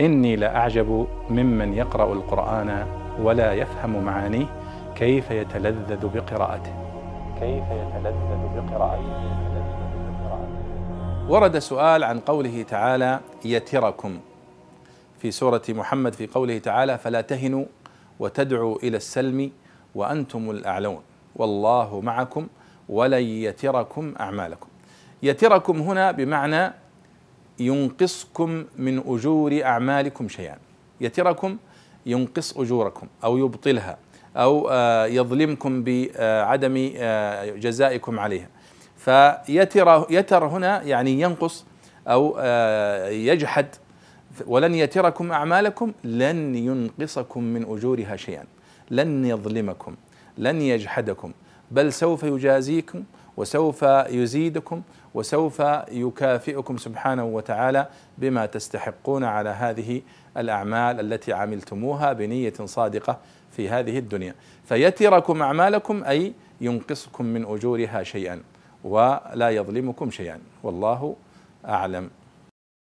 إني لأعجب ممن يقرأ القرآن ولا يفهم معانيه كيف يتلذذ بقراءته. كيف يتلذذ بقراءته. ورد سؤال عن قوله تعالى يتركم. في سورة محمد في قوله تعالى فلا تهنوا وتدعوا إلى السلم وأنتم الأعلون. والله معكم ولن يتركم أعمالكم. يتركم هنا بمعنى ينقصكم من أجور أعمالكم شيئا. يتركم ينقص أجوركم أو يبطلها أو آه، يظلمكم بعدم آه، جزائكم عليها. فيتر يتر هنا يعني ينقص أو آه، يجحد. ولن يتركم أعمالكم لن ينقصكم من أجورها شيئا. لن يظلمكم لن يجحدكم بل سوف يجازيكم وسوف يزيدكم وسوف يكافئكم سبحانه وتعالى بما تستحقون على هذه الأعمال التي عملتموها بنية صادقة في هذه الدنيا. فيتركم أعمالكم أي ينقصكم من أجورها شيئا ولا يظلمكم شيئا. والله أعلم.